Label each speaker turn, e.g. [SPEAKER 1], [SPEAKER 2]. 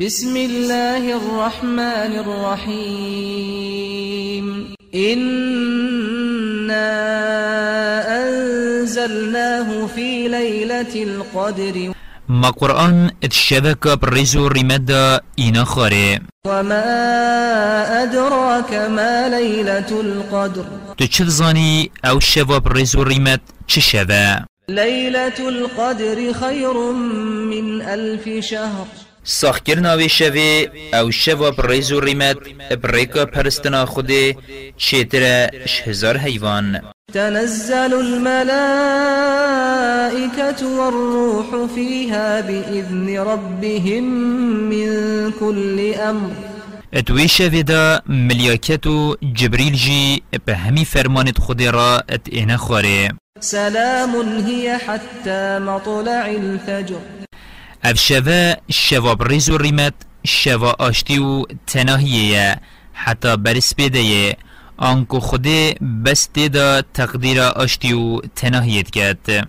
[SPEAKER 1] بسم الله الرحمن الرحيم. إنا أنزلناه في ليلة القدر.
[SPEAKER 2] ما قرآن اتشبك برزو رمدا إنا خاري
[SPEAKER 1] وما أدراك ما ليلة القدر.
[SPEAKER 2] تشتزاني أو شباب برزو رمد تشبه
[SPEAKER 1] ليلة القدر خير من ألف شهر.
[SPEAKER 2] ساخکرنا وی شوی أو شوا بریز و ریمت بریکا پرستنا خوده چیتر هزار حیوان.
[SPEAKER 1] تنزل الملائكة والروح فيها بإذن ربهم من كل أمر.
[SPEAKER 2] اتوی شوی دا ملیاکت و جبریل جی به همی فرمانت خودی را ات اینا خواره
[SPEAKER 1] سلام هي حتى مطلع الفجر.
[SPEAKER 2] اف شوا شوا بریز و ریمت شوا آشتی و تناهیه. حتی برس بیده آنکو خوده بس دیدا تقدیر آشتی و تناهیت کرد.